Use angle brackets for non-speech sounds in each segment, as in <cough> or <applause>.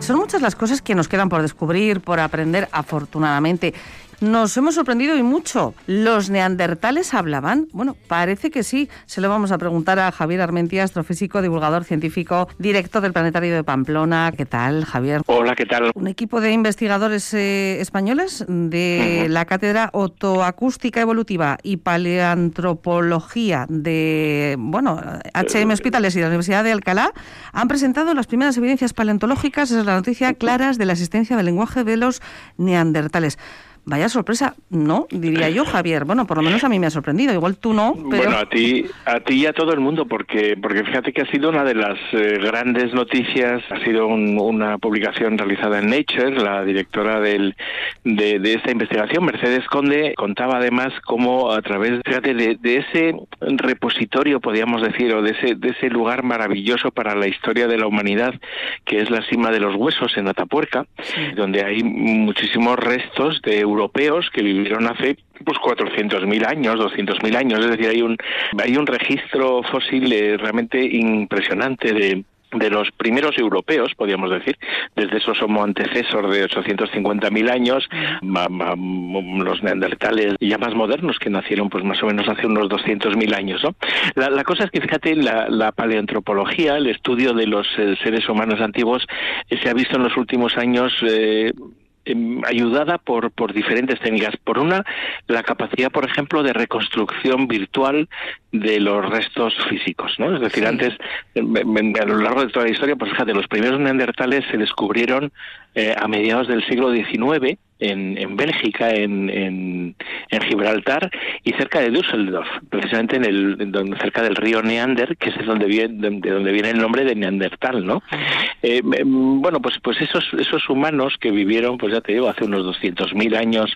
Son muchas las cosas que nos quedan por descubrir, por aprender, afortunadamente. Nos hemos sorprendido y mucho. ¿Los neandertales hablaban? Bueno, parece que sí. Se lo vamos a preguntar a Javier Armentia, astrofísico, divulgador científico, director del Planetario de Pamplona. ¿Qué tal, Javier? Hola, ¿qué tal? Un equipo de investigadores eh, españoles de la Cátedra Otoacústica Evolutiva y Paleantropología de, bueno, HM Hospitales y de la Universidad de Alcalá han presentado las primeras evidencias paleontológicas, esa es la noticia, claras de la existencia del lenguaje de los neandertales. Vaya sorpresa, ¿no? Diría yo, Javier. Bueno, por lo menos a mí me ha sorprendido. Igual tú no, pero... Bueno, a ti, a ti y a todo el mundo, porque, porque fíjate que ha sido una de las eh, grandes noticias. Ha sido un- una publicación realizada en Nature. La directora del, de, de esta investigación, Mercedes Conde, contaba además cómo a través, fíjate, de, de ese repositorio, podríamos decir, o de ese, de ese lugar maravilloso para la historia de la humanidad, que es la cima de los huesos en Atapuerca, donde hay muchísimos restos de europeos que vivieron hace pues 400.000 años, 200.000 años, es decir, hay un hay un registro fósil eh, realmente impresionante de de los primeros europeos, podríamos decir, desde esos homo antecesor de 850.000 años, ma- ma- m- los neandertales ya más modernos que nacieron pues más o menos hace unos 200.000 años. ¿no? La, la cosa es que, fíjate, la, la paleantropología, el estudio de los eh, seres humanos antiguos, eh, se ha visto en los últimos años eh, em, ayudada por, por diferentes técnicas. Por una, la capacidad, por ejemplo, de reconstrucción virtual de los restos físicos, ¿no? Es decir, Sí. antes, em, a lo largo de toda la historia, pues fíjate, los primeros neandertales se descubrieron eh, a mediados del siglo XIX en, en Bélgica, en, en, en Gibraltar y cerca de Düsseldorf, precisamente en el, donde, cerca del río Neander, que es donde viene, de donde viene el nombre de Neandertal, ¿no? Eh, bueno, pues, pues esos, esos humanos que vivieron, pues ya te digo, hace unos 200.000 años,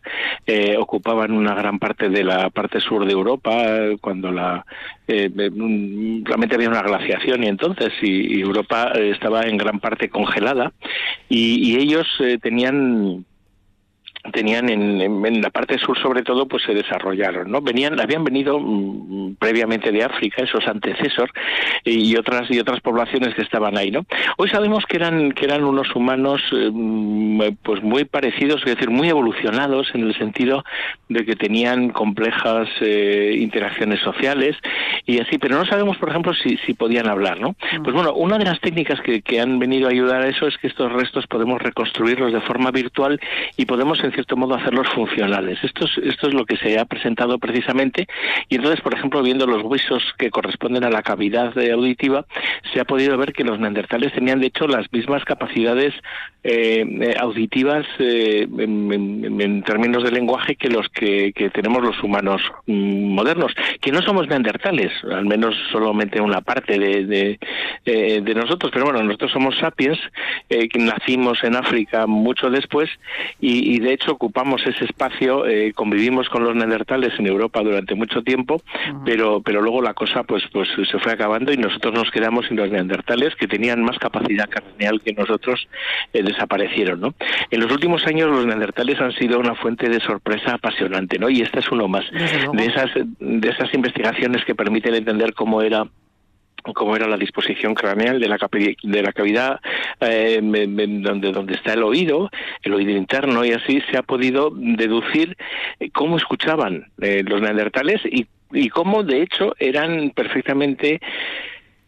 eh, ocupaban una gran parte de la parte sur de Europa, eh, cuando la eh, realmente había una glaciación y entonces y, y Europa eh, estaba en gran parte congelada y, y ellos eh, tenían tenían en, en- en la parte sur sobre todo pues se desarrollaron no venían habían venido mm, previamente de África esos antecesor y otras y otras poblaciones que estaban ahí no hoy sabemos que eran que eran unos humanos eh, mm, pues muy parecidos es decir muy evolucionados en el sentido de que tenían complejas eh, interacciones sociales y así pero no sabemos por ejemplo si, si podían hablar no pues bueno una de las técnicas que, que han venido a ayudar a eso es que estos restos podemos reconstruirlos de forma virtual y podemos en cierto modo hacerlos funcionales. Esto es, esto es lo que se ha presentado precisamente y entonces, por ejemplo, viendo los huesos que corresponden a la cavidad auditiva, se ha podido ver que los neandertales tenían de hecho las mismas capacidades eh, eh, auditivas eh, en, en- en términos de lenguaje que los que, que tenemos los humanos mm, modernos, que no somos neandertales, al menos solamente una parte de, de, eh, de nosotros, pero bueno, nosotros somos sapiens, que nacimos en África mucho después y, y de hecho ocupamos ese espacio, eh, convivimos con los neandertales en Europa durante mucho tiempo, pero pero luego la cosa pues pues se fue acabando y nosotros nos quedamos sin los neandertales que tenían más capacidad craneal que nosotros eh, desaparecieron, ¿no? En los últimos años los neandertales han sido una fuente de sorpresa apasionante, ¿no? Y esta es uno más de esas de esas investigaciones que permiten entender cómo era cómo era la disposición craneal de la de la cavidad eh, donde donde está el oído el oído interno y así se ha podido deducir eh, cómo escuchaban eh, los neandertales y y cómo de hecho eran perfectamente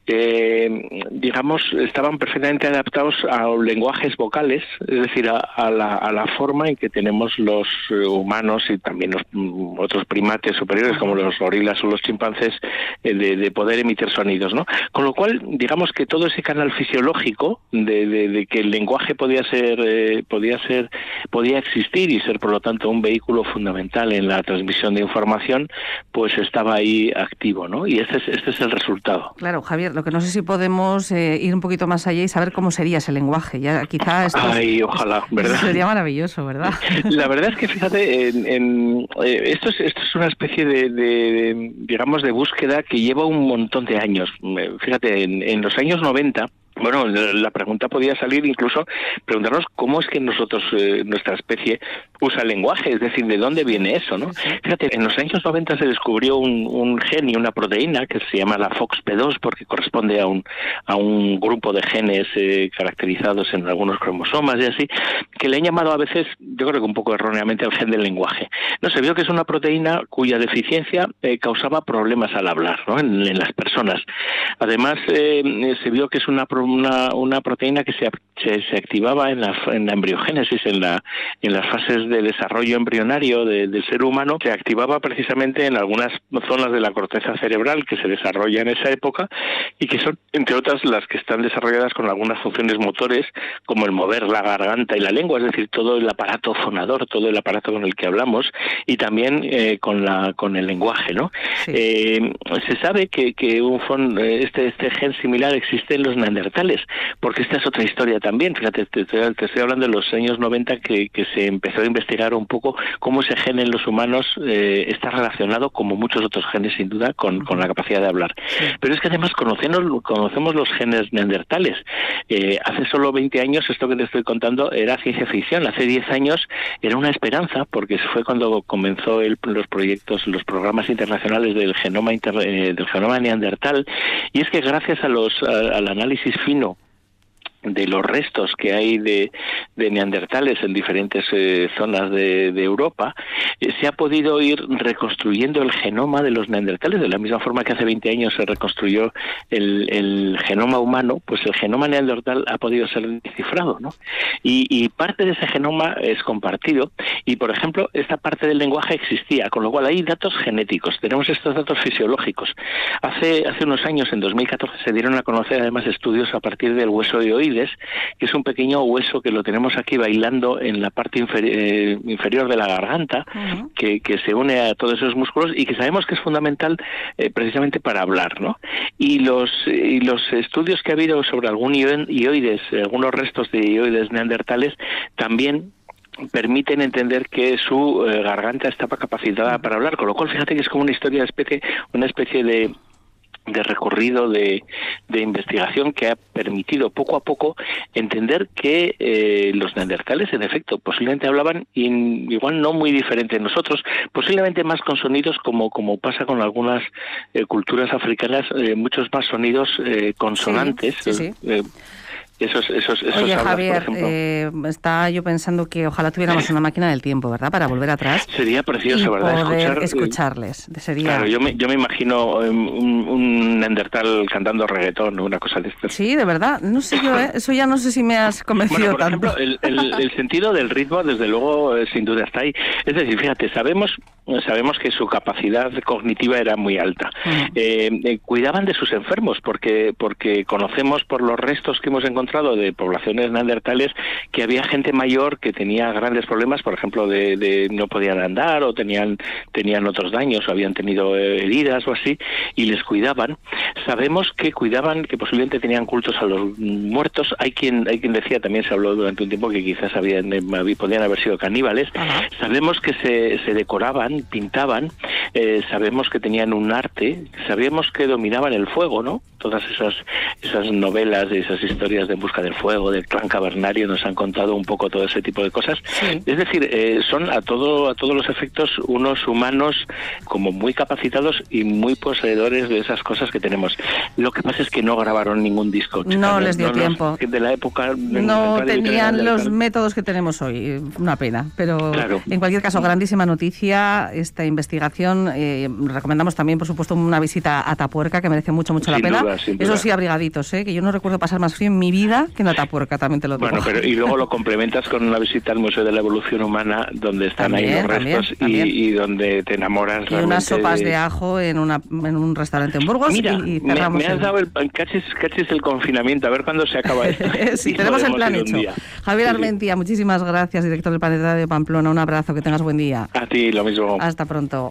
eh, digamos, estaban perfectamente adaptados a lenguajes vocales, es decir, a, a la, a la forma en que tenemos los eh, humanos y también los mm, otros primates superiores, como los gorilas o los chimpancés, eh, de, de poder emitir sonidos, ¿no? Con lo cual, digamos que todo ese canal fisiológico de, de- de que el lenguaje podía ser, eh, podía ser, podía existir y ser, por lo tanto, un vehículo fundamental en la transmisión de información, pues estaba ahí activo, ¿no? Y este es, este es el resultado. Claro, Javier, Lo que no sé si podemos eh, ir un poquito más allá y saber cómo sería ese lenguaje. Ya quizá esto Ay, ojalá, ¿verdad? sería maravilloso, ¿verdad? La verdad es que fíjate, en, en, eh, esto, es, esto es una especie de, de, digamos, de búsqueda que lleva un montón de años. Fíjate, en, en los años 90 bueno, la pregunta podía salir incluso preguntarnos cómo es que nosotros, eh, nuestra especie, usa el lenguaje, es decir, de dónde viene eso, ¿no? Fíjate, en los años 90 se descubrió un, un gen y una proteína que se llama la FOXP2 porque corresponde a un, a un grupo de genes eh, caracterizados en algunos cromosomas y así, que le han llamado a veces, yo creo que un poco erróneamente, el gen del lenguaje. No, se vio que es una proteína cuya deficiencia eh, causaba problemas al hablar, ¿no? En, en las personas. Además, se vio que es una una, una proteína que se, se, activaba en la, en la embriogénesis, en, la, en las fases de desarrollo embrionario del ser humano, se activaba precisamente en algunas zonas de la corteza cerebral que se desarrolla en esa época y que son, entre otras, las que están desarrolladas con algunas funciones motores, como el mover la garganta y la lengua, es decir, todo el aparato fonador, todo el aparato con el que hablamos, y también eh, con, la, con el lenguaje. ¿no? Eh, se sabe que, que un este, este gen similar existe en los neandertales porque esta es otra historia también. Fíjate, te, estoy hablando de los años 90 que, se empezó a investigar un poco cómo ese gen en los humanos eh, está relacionado, como muchos otros genes sin duda, con, la capacidad de hablar. Pero es que además conocemos, conocemos los genes neandertales. Eh, hace solo 20 años, esto que te estoy contando era ciencia ficción. Hace 10 años era una esperanza, porque fue cuando comenzó el, los proyectos, los programas internacionales del genoma, eh, del genoma neandertal. Y es que gracias a los, al análisis fino de los restos que hay de, neandertales en diferentes eh, zonas de, Europa, eh, se ha podido ir reconstruyendo el genoma de los neandertales, de la misma forma que hace 20 años se reconstruyó el, genoma humano, pues el genoma neandertal ha podido ser descifrado, ¿no? Y, parte de ese genoma es compartido, y por ejemplo, esta parte del lenguaje existía, con lo cual hay datos genéticos, tenemos estos datos fisiológicos. Hace, hace unos años, en 2014, se dieron a conocer además estudios a partir del hueso de oído, que es un pequeño hueso que lo tenemos aquí bailando en la parte eh, inferior de la garganta, que, se une a todos esos músculos y que sabemos que es fundamental eh, precisamente para hablar, ¿no? Y los, y los estudios que ha habido sobre algún ioides, algunos restos de ioides neandertales, también permiten entender que su eh, garganta estaba capacitada para hablar, con lo cual fíjate que es como una historia de especie, una especie de de recorrido de, de, investigación que ha permitido poco a poco entender que eh, los neandertales en efecto posiblemente hablaban igual no muy diferente de nosotros posiblemente más con sonidos como como pasa con algunas eh, culturas africanas eh, muchos más sonidos consonantes esos, esos, esos Oye, Javier, eh, está yo pensando que ojalá tuviéramos una máquina del tiempo, ¿verdad? Para volver atrás. Sería precioso, ¿verdad? Poder escucharles. Sería... Claro, yo me, yo me imagino em, un, un Neandertal cantando reggaetón o una cosa de esto. Sí, de verdad. No sé yo, ¿eh? Eso ya no sé si me has <laughs> convencido por tanto. Ejemplo, el, el, sentido del ritmo, desde luego, eh, sin duda está ahí. Es decir, fíjate, sabemos sabemos que su capacidad cognitiva era muy alta. Mm. Eh, eh, cuidaban de sus enfermos porque porque conocemos por los restos que hemos encontrado de poblaciones neandertales que había gente mayor que tenía grandes problemas, por ejemplo, de, no podían andar o tenían tenían otros daños o habían tenido eh, heridas o así y les cuidaban. Sabemos que cuidaban, que posiblemente tenían cultos a los muertos. Hay quien hay quien decía también se habló durante un tiempo que quizás habían podían haber sido caníbales. Sabemos que se, se decoraban pintaban, eh, sabemos que tenían un arte, sabíamos que dominaban el fuego, ¿no? Todas esas, esas novelas, esas historias de busca del fuego, del clan cavernario, nos han contado un poco todo ese tipo de cosas. Es decir, eh, son a, todo, a todos los efectos unos humanos como muy capacitados y muy poseedores de esas cosas que tenemos. Lo que pasa es que no grabaron ningún disco. No les dio tiempo. de la época... No tenían los métodos que tenemos hoy. Una pena. Pero en cualquier caso, grandísima noticia esta investigación. Eh, recomendamos también, por supuesto, una visita a Tapuerca, que merece mucho, mucho la pena. Eso sí, abrigaditos, ¿eh? que yo no recuerdo pasar más frío en mi vida que en Atapuerca, también te lo digo. Bueno, pero y luego lo <laughs> complementas con una visita al Museo de la Evolución Humana, donde están ahí los restos y, donde te enamoras. Y unas sopas de, ajo en, una, en un restaurante en Burgos Mira, y, cerramos. Me, has dado el cachis, el confinamiento, a ver cuándo se acaba esto. <laughs> sí, tenemos el plan hecho. Javier Armentia, muchísimas gracias, director del Planeta de Pamplona. Un abrazo, que tengas buen día. A ti, lo mismo. Hasta pronto.